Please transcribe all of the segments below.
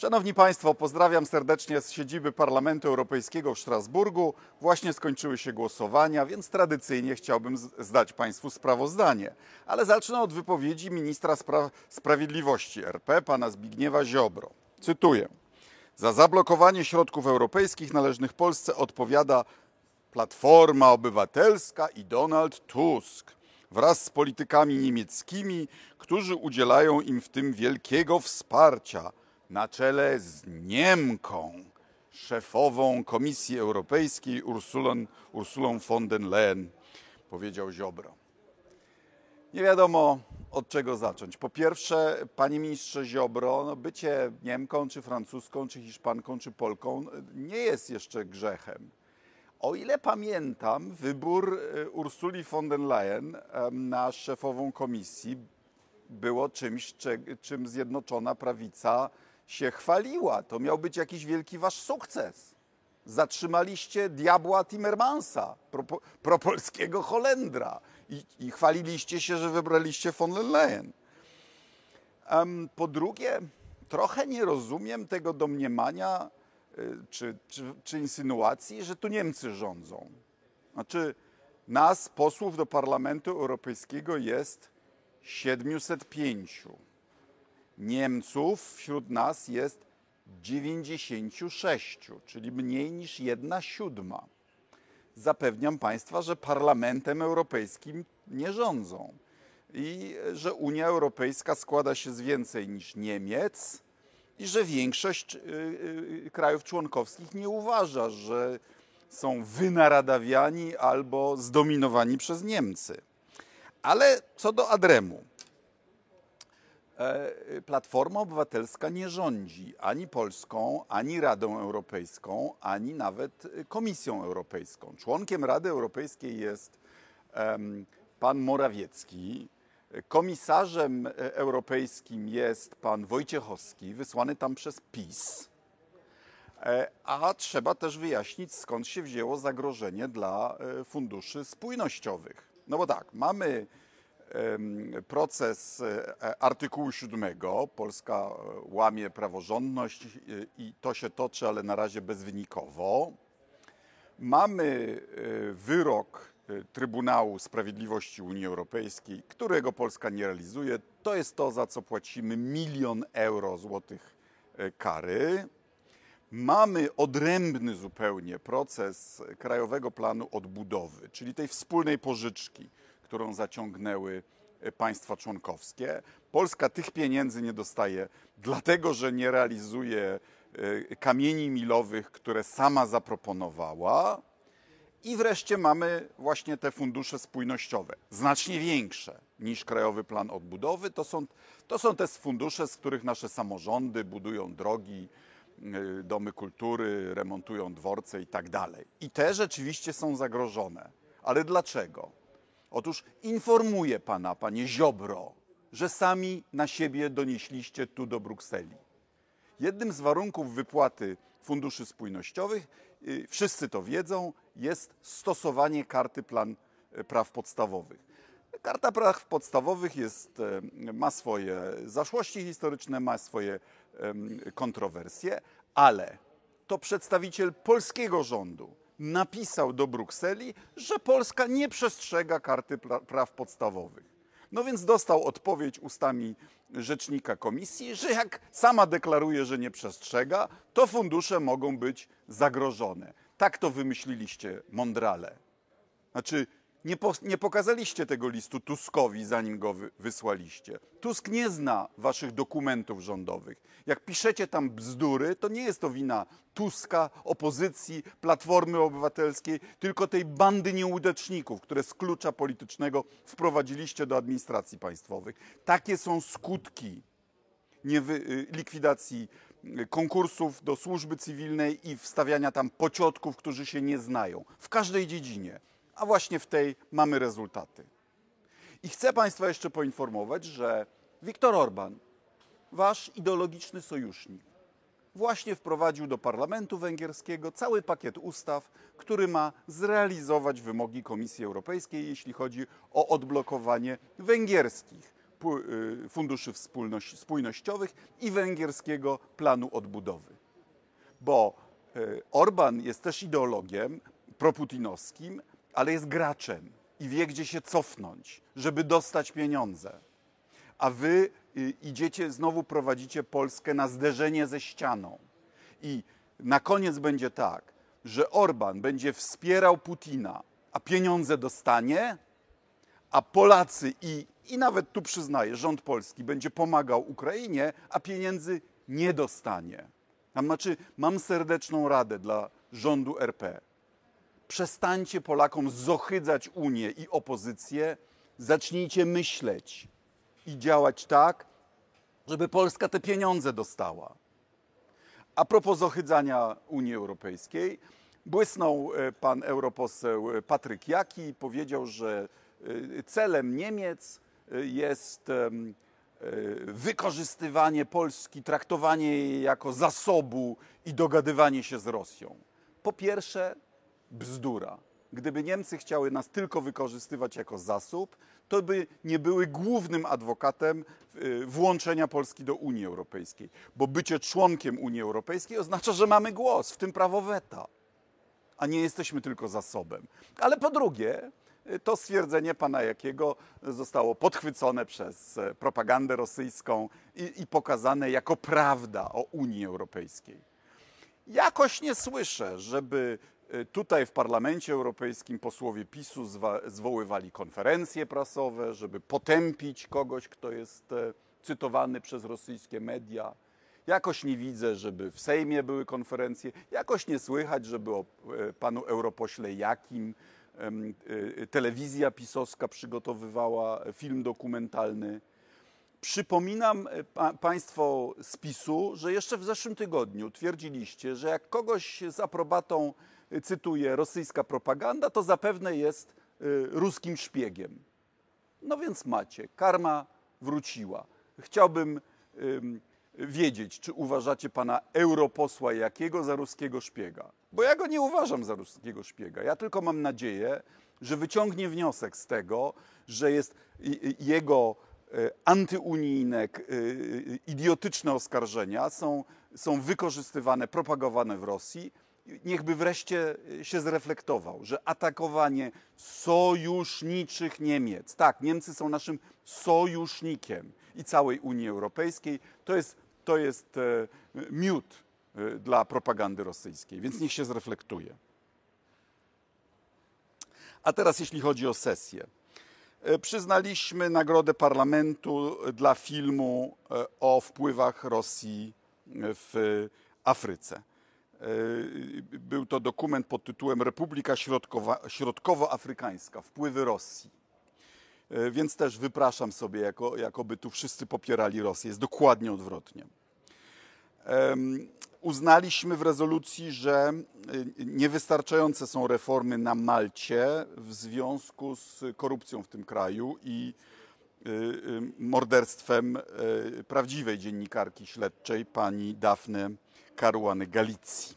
Szanowni Państwo, pozdrawiam serdecznie z siedziby Parlamentu Europejskiego w Strasburgu. Właśnie skończyły się głosowania, więc tradycyjnie chciałbym zdać Państwu sprawozdanie. Ale zacznę od wypowiedzi ministra Spra Sprawiedliwości RP, pana Zbigniewa Ziobro. Cytuję. Za zablokowanie środków europejskich należnych Polsce odpowiada Platforma Obywatelska i Donald Tusk wraz z politykami niemieckimi, którzy udzielają im w tym wielkiego wsparcia na czele z Niemką, szefową Komisji Europejskiej Ursulą, Ursulą von der Leyen, powiedział Ziobro. Nie wiadomo od czego zacząć. Po pierwsze, panie ministrze Ziobro, no bycie Niemką, czy Francuską, czy Hiszpanką, czy Polką nie jest jeszcze grzechem. O ile pamiętam, wybór e, Ursuli von der Leyen na szefową komisji było czymś, czym Zjednoczona Prawica się chwaliła. To miał być jakiś wielki wasz sukces. Zatrzymaliście diabła Timmermansa, pro, propolskiego Holendra i, i, chwaliliście się, że wybraliście von der Leyen. Um, po drugie, trochę nie rozumiem tego domniemania y, czy, czy, czy insynuacji, że tu Niemcy rządzą. Znaczy, nas, posłów do Parlamentu Europejskiego jest 705 Niemców wśród nas jest 96, czyli mniej niż jedna siódma. Zapewniam Państwa, że Parlamentem Europejskim nie rządzą i że Unia Europejska składa się z więcej niż Niemiec i że większość y, y, krajów członkowskich nie uważa, że są wynaradawiani albo zdominowani przez Niemcy. Ale co do Adremu. E, Platforma Obywatelska nie rządzi ani Polską, ani Radą Europejską, ani nawet Komisją Europejską. Członkiem Rady Europejskiej jest pan Morawiecki. Komisarzem europejskim jest pan Wojciechowski, wysłany tam przez PiS. E, a trzeba też wyjaśnić, skąd się wzięło zagrożenie dla e, funduszy spójnościowych. No bo tak, mamy proces e, artykułu 7. Polska e, łamie praworządność i to się toczy, ale na razie bezwynikowo. Mamy e, wyrok Trybunału Sprawiedliwości Unii Europejskiej, którego Polska nie realizuje. To jest to, za co płacimy milion euro złotych kary. Mamy odrębny zupełnie proces Krajowego Planu Odbudowy, czyli tej wspólnej pożyczki którą zaciągnęły e, państwa członkowskie. Polska tych pieniędzy nie dostaje, dlatego że nie realizuje e, kamieni milowych, które sama zaproponowała. I wreszcie mamy właśnie te fundusze spójnościowe, znacznie większe niż Krajowy Plan Odbudowy. To są, to są te fundusze, z których nasze samorządy budują drogi, e, domy kultury, remontują dworce i tak dalej. I te rzeczywiście są zagrożone. Ale dlaczego? Otóż informuję pana, panie Ziobro, że sami na siebie donieśliście tu do Brukseli. Jednym z warunków wypłaty funduszy spójnościowych, y, wszyscy to wiedzą, jest stosowanie karty plan y, praw podstawowych. Karta praw podstawowych jest, y, ma swoje zaszłości historyczne, ma swoje kontrowersje, ale to przedstawiciel polskiego rządu napisał do Brukseli, że Polska nie przestrzega karty praw podstawowych. No więc dostał odpowiedź ustami rzecznika komisji, że jak sama deklaruje, że nie przestrzega, to fundusze mogą być zagrożone. Tak to wymyśliliście, mądrale. Znaczy, nie, po, nie, pokazaliście tego listu Tuskowi, zanim go wy, wysłaliście. Tusk nie zna waszych dokumentów rządowych. Jak piszecie tam bzdury, to nie jest to wina Tuska, opozycji, Platformy Obywatelskiej, tylko tej bandy nieudaczników, które z klucza politycznego wprowadziliście do administracji państwowych. Takie są skutki niewy, y, likwidacji y, konkursów do służby cywilnej i wstawiania tam pociotków, którzy się nie znają. W każdej dziedzinie a właśnie w tej mamy rezultaty. I chcę Państwa jeszcze poinformować, że Viktor Orban, Wasz ideologiczny sojusznik, właśnie wprowadził do parlamentu węgierskiego cały pakiet ustaw, który ma zrealizować wymogi Komisji Europejskiej, jeśli chodzi o odblokowanie węgierskich y, funduszy spójnościowych i węgierskiego planu odbudowy. Bo y, Orban jest też ideologiem proputinowskim, ale jest graczem i wie, gdzie się cofnąć, żeby dostać pieniądze. A wy y, idziecie, znowu prowadzicie Polskę na zderzenie ze ścianą. I na koniec będzie tak, że Orban będzie wspierał Putina, a pieniądze dostanie, a Polacy i, i nawet tu przyznaję, rząd polski będzie pomagał Ukrainie, a pieniędzy nie dostanie. Znaczy, mam serdeczną radę dla rządu RP. Przestańcie Polakom zohydzać Unię i opozycję, zacznijcie myśleć i działać tak, żeby Polska te pieniądze dostała. A propos zohydzania Unii Europejskiej, błysnął e, pan europoseł Patryk Jaki i powiedział, że e, celem Niemiec e, jest wykorzystywanie Polski, traktowanie jej jako zasobu i dogadywanie się z Rosją. Po pierwsze, bzdura. Gdyby Niemcy chciały nas tylko wykorzystywać jako zasób, to by nie były głównym adwokatem y, włączenia Polski do Unii Europejskiej. Bo bycie członkiem Unii Europejskiej oznacza, że mamy głos, w tym prawo weta, a nie jesteśmy tylko zasobem. Ale po drugie, y, to stwierdzenie pana Jakiego zostało podchwycone przez e, propagandę rosyjską i, i pokazane jako prawda o Unii Europejskiej. Jakoś nie słyszę, żeby tutaj w Parlamencie Europejskim posłowie PiSu zwoływali konferencje prasowe, żeby potępić kogoś, kto jest e, cytowany przez rosyjskie media. Jakoś nie widzę, żeby w Sejmie były konferencje. Jakoś nie słychać, żeby o e, panu europośle Jakim e, telewizja pisowska przygotowywała film dokumentalny. Przypominam pa, Państwo z PiSu, że jeszcze w zeszłym tygodniu twierdziliście, że jak kogoś z aprobatą cytuje rosyjska propaganda, to zapewne jest e, ruskim szpiegiem. No więc macie, karma wróciła. Chciałbym ym, wiedzieć, czy uważacie pana europosła Jakiego za ruskiego szpiega. Bo ja go nie uważam za ruskiego szpiega. Ja tylko mam nadzieję, że wyciągnie wniosek z tego, że jest jego e, antyunijne, e, idiotyczne oskarżenia są, są wykorzystywane, propagowane w Rosji. Niechby wreszcie e, się zreflektował, że atakowanie sojuszniczych Niemiec, tak, Niemcy są naszym sojusznikiem i całej Unii Europejskiej, to jest, to jest e, miód e, dla propagandy rosyjskiej, więc niech się zreflektuje. A teraz jeśli chodzi o sesję. E, Przyznaliśmy Nagrodę Parlamentu dla filmu o wpływach Rosji w Afryce. E, Był to dokument pod tytułem Republika Środkowoafrykańska Wpływy Rosji. E, Więc też wypraszam sobie, jako, jakoby tu wszyscy popierali Rosję. Jest dokładnie odwrotnie. Uznaliśmy w rezolucji, że y, niewystarczające są reformy na Malcie w związku z korupcją w tym kraju i morderstwem prawdziwej dziennikarki śledczej pani Dafne Caruany Galicji.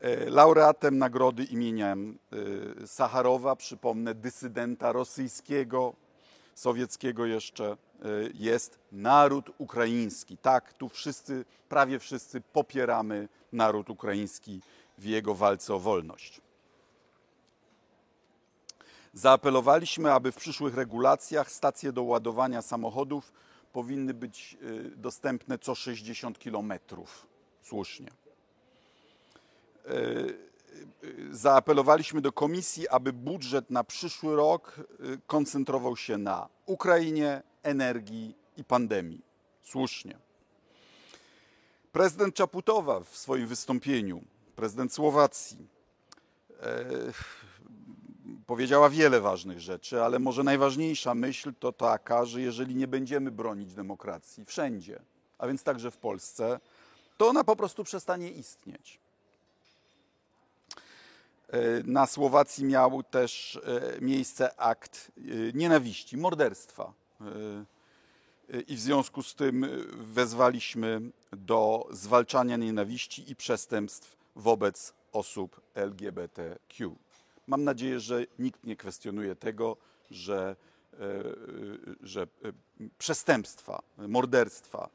E, Laureatem nagrody imienia y, Sacharowa, przypomnę, dysydenta rosyjskiego, sowieckiego jeszcze, y, jest naród ukraiński. Tak, tu wszyscy, prawie wszyscy popieramy naród ukraiński w jego walce o wolność. Zaapelowaliśmy, aby w przyszłych regulacjach stacje do ładowania samochodów powinny być y, dostępne co 60 kilometrów. Słusznie zaapelowaliśmy do komisji, aby budżet na przyszły rok koncentrował się na Ukrainie, energii i pandemii. Słusznie. Prezydent Czaputowa w swoim wystąpieniu, prezydent Słowacji, e, powiedziała wiele ważnych rzeczy, ale może najważniejsza myśl to taka, że jeżeli nie będziemy bronić demokracji wszędzie, a więc także w Polsce, to ona po prostu przestanie istnieć. E, Na Słowacji miał też e, miejsce akt e, nienawiści, morderstwa. I w związku z tym wezwaliśmy do zwalczania nienawiści i przestępstw wobec osób LGBTQ. Mam nadzieję, że nikt nie kwestionuje tego, że że przestępstwa, morderstwa,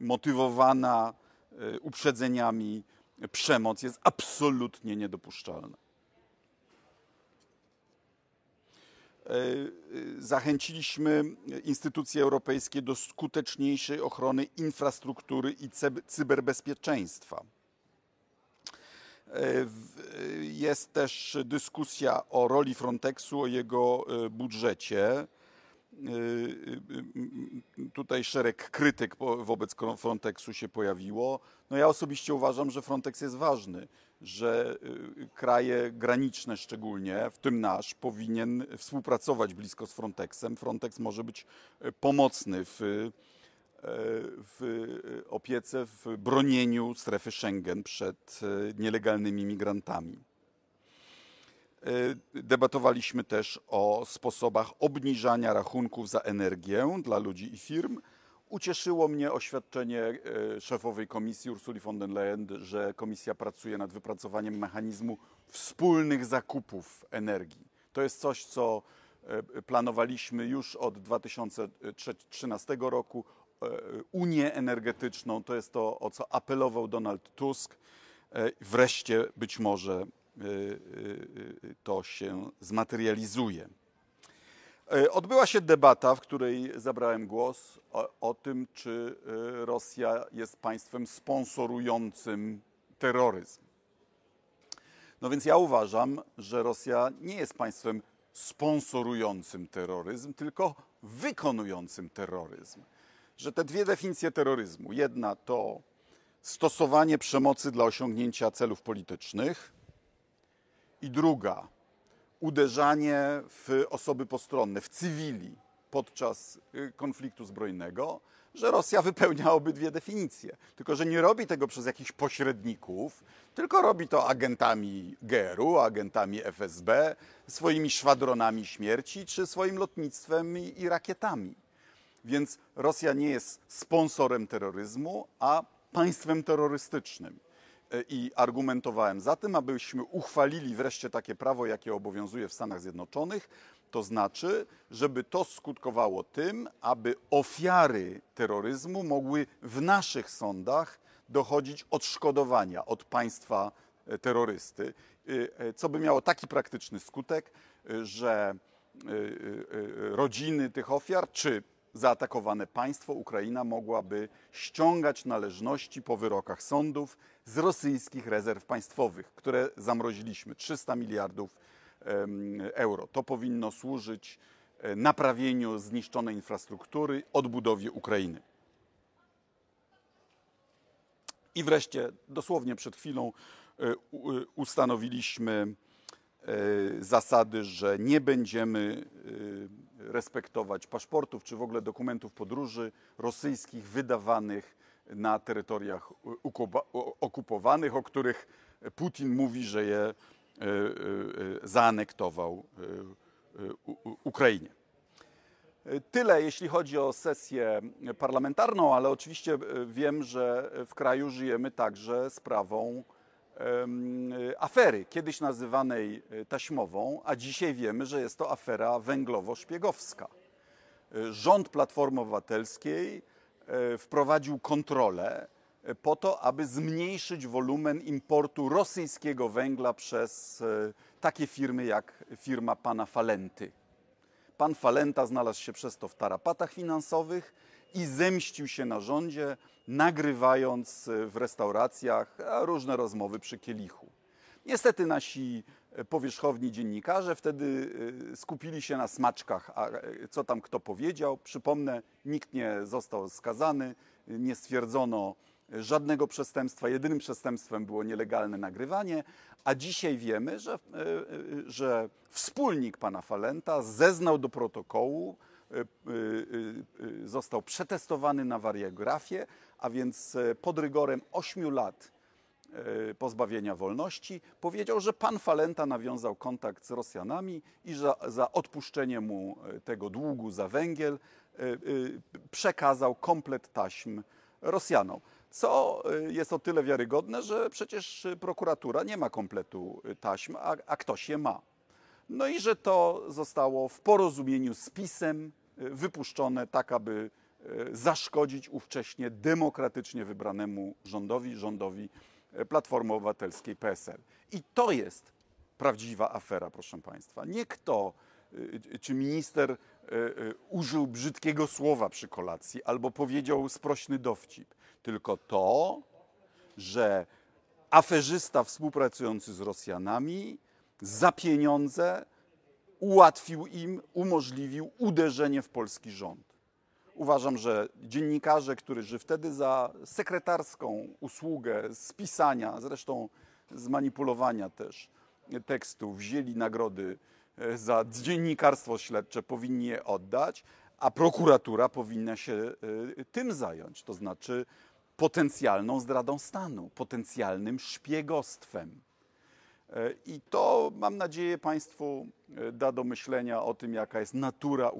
motywowana uprzedzeniami przemoc jest absolutnie niedopuszczalna. Zachęciliśmy instytucje europejskie do skuteczniejszej ochrony infrastruktury i cyberbezpieczeństwa. Jest też dyskusja o roli Frontexu, o jego budżecie. Tutaj szereg krytyk wobec Frontexu się pojawiło. No ja osobiście uważam, że Frontex jest ważny, że kraje graniczne szczególnie, w tym nasz, powinien współpracować blisko z Frontexem. Frontex może być pomocny w, w opiece, w bronieniu strefy Schengen przed nielegalnymi migrantami. Debatowaliśmy też o sposobach obniżania rachunków za energię dla ludzi i firm. Ucieszyło mnie oświadczenie szefowej komisji Ursuli von der Leyen, że komisja pracuje nad wypracowaniem mechanizmu wspólnych zakupów energii. To jest coś, co planowaliśmy już od 2013 roku. Unię energetyczną to jest to, o co apelował Donald Tusk. Wreszcie być może to się zmaterializuje. Odbyła się debata, w której zabrałem głos o, o, tym, czy Rosja jest państwem sponsorującym terroryzm. No więc ja uważam, że Rosja nie jest państwem sponsorującym terroryzm, tylko wykonującym terroryzm. Że te dwie definicje terroryzmu, jedna to stosowanie przemocy dla osiągnięcia celów politycznych, i druga uderzanie w osoby postronne, w cywili podczas konfliktu zbrojnego, że Rosja wypełnia obydwie definicje. Tylko, że nie robi tego przez jakichś pośredników, tylko robi to agentami GRU, agentami FSB, swoimi szwadronami śmierci czy swoim lotnictwem i, i rakietami. Więc Rosja nie jest sponsorem terroryzmu, a państwem terrorystycznym. I argumentowałem za tym, abyśmy uchwalili wreszcie takie prawo, jakie obowiązuje w Stanach Zjednoczonych, to znaczy, żeby to skutkowało tym, aby ofiary terroryzmu mogły w naszych sądach dochodzić odszkodowania od państwa terrorysty, co by miało taki praktyczny skutek, że rodziny tych ofiar czy zaatakowane państwo, Ukraina mogłaby ściągać należności po wyrokach sądów z rosyjskich rezerw państwowych, które zamroziliśmy 300 miliardów euro. To powinno służyć naprawieniu zniszczonej infrastruktury, odbudowie Ukrainy. I wreszcie, dosłownie przed chwilą, ustanowiliśmy zasady, że nie będziemy respektować paszportów czy w ogóle dokumentów podróży rosyjskich wydawanych na terytoriach okupowanych, o których Putin mówi, że je zaanektował Ukrainie. Tyle, jeśli chodzi o sesję parlamentarną, ale oczywiście wiem, że w kraju żyjemy także sprawą afery, kiedyś nazywanej taśmową, a dzisiaj wiemy, że jest to afera węglowo-szpiegowska. Rząd Platformy Obywatelskiej wprowadził kontrolę po to, aby zmniejszyć wolumen importu rosyjskiego węgla przez takie firmy jak firma pana Falenty. Pan Falenta znalazł się przez to w tarapatach finansowych i zemścił się na rządzie, nagrywając w restauracjach różne rozmowy przy kielichu. Niestety nasi powierzchowni dziennikarze wtedy skupili się na smaczkach, a co tam kto powiedział. Przypomnę, nikt nie został skazany, nie stwierdzono żadnego przestępstwa. Jedynym przestępstwem było nielegalne nagrywanie, a dzisiaj wiemy, że, że wspólnik pana Falenta zeznał do protokołu, został przetestowany na wariografię, a więc pod rygorem 8 lat pozbawienia wolności, powiedział, że pan Falenta nawiązał kontakt z Rosjanami i że za odpuszczenie mu tego długu za węgiel przekazał komplet taśm Rosjanom. Co jest o tyle wiarygodne, że przecież prokuratura nie ma kompletu taśm, a, a ktoś je ma. No i że to zostało w porozumieniu z PiSem wypuszczone tak, aby y, zaszkodzić ówcześnie demokratycznie wybranemu rządowi, rządowi y, Platformy Obywatelskiej PSL. I to jest prawdziwa afera, proszę Państwa. Nie kto, y, czy minister użył brzydkiego słowa przy kolacji albo powiedział sprośny dowcip, tylko to, że aferzysta współpracujący z Rosjanami za pieniądze ułatwił im, umożliwił uderzenie w polski rząd. Uważam, że dziennikarze, którzy wtedy za sekretarską usługę spisania, zresztą zmanipulowania też tekstu, wzięli nagrody e, za dziennikarstwo śledcze, powinni je oddać, a prokuratura powinna się e, tym zająć, to znaczy potencjalną zdradą stanu, potencjalnym szpiegostwem. I to, mam nadzieję, Państwu e, da do myślenia o tym, jaka jest natura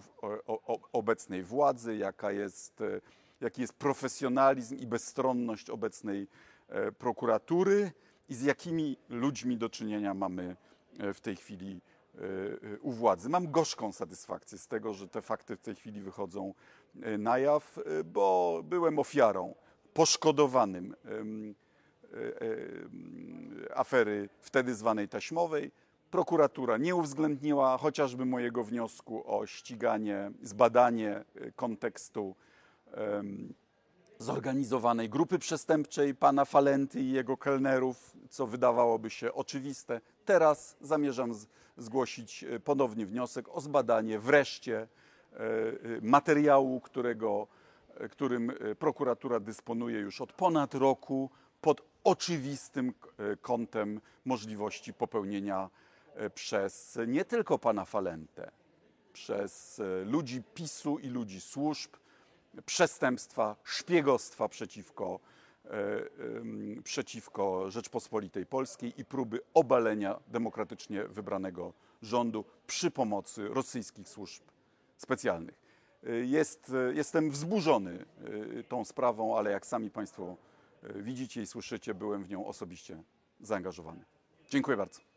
obecnej władzy, jaka jest, e, jaki jest profesjonalizm i bezstronność obecnej e, prokuratury i z jakimi ludźmi do czynienia mamy w tej chwili u władzy. Mam gorzką satysfakcję z tego, że te fakty w tej chwili wychodzą na jaw, bo byłem ofiarą, poszkodowanym afery wtedy zwanej taśmowej. Prokuratura nie uwzględniła chociażby mojego wniosku o ściganie, zbadanie e, kontekstu zorganizowanej grupy przestępczej pana Falenty i jego kelnerów, co wydawałoby się oczywiste. Teraz zamierzam zgłosić e, ponownie wniosek o zbadanie wreszcie e, e, materiału, którego, e, którym e, prokuratura dysponuje już od ponad roku pod oczywistym e, kątem możliwości popełnienia e, przez nie tylko pana Falentę, przez e, ludzi PiSu i ludzi służb przestępstwa, szpiegostwa przeciwko, przeciwko Rzeczpospolitej Polskiej i próby obalenia demokratycznie wybranego rządu przy pomocy rosyjskich służb specjalnych. Jest, jestem wzburzony tą sprawą, ale jak sami Państwo widzicie i słyszycie, byłem w nią osobiście zaangażowany. Dziękuję bardzo.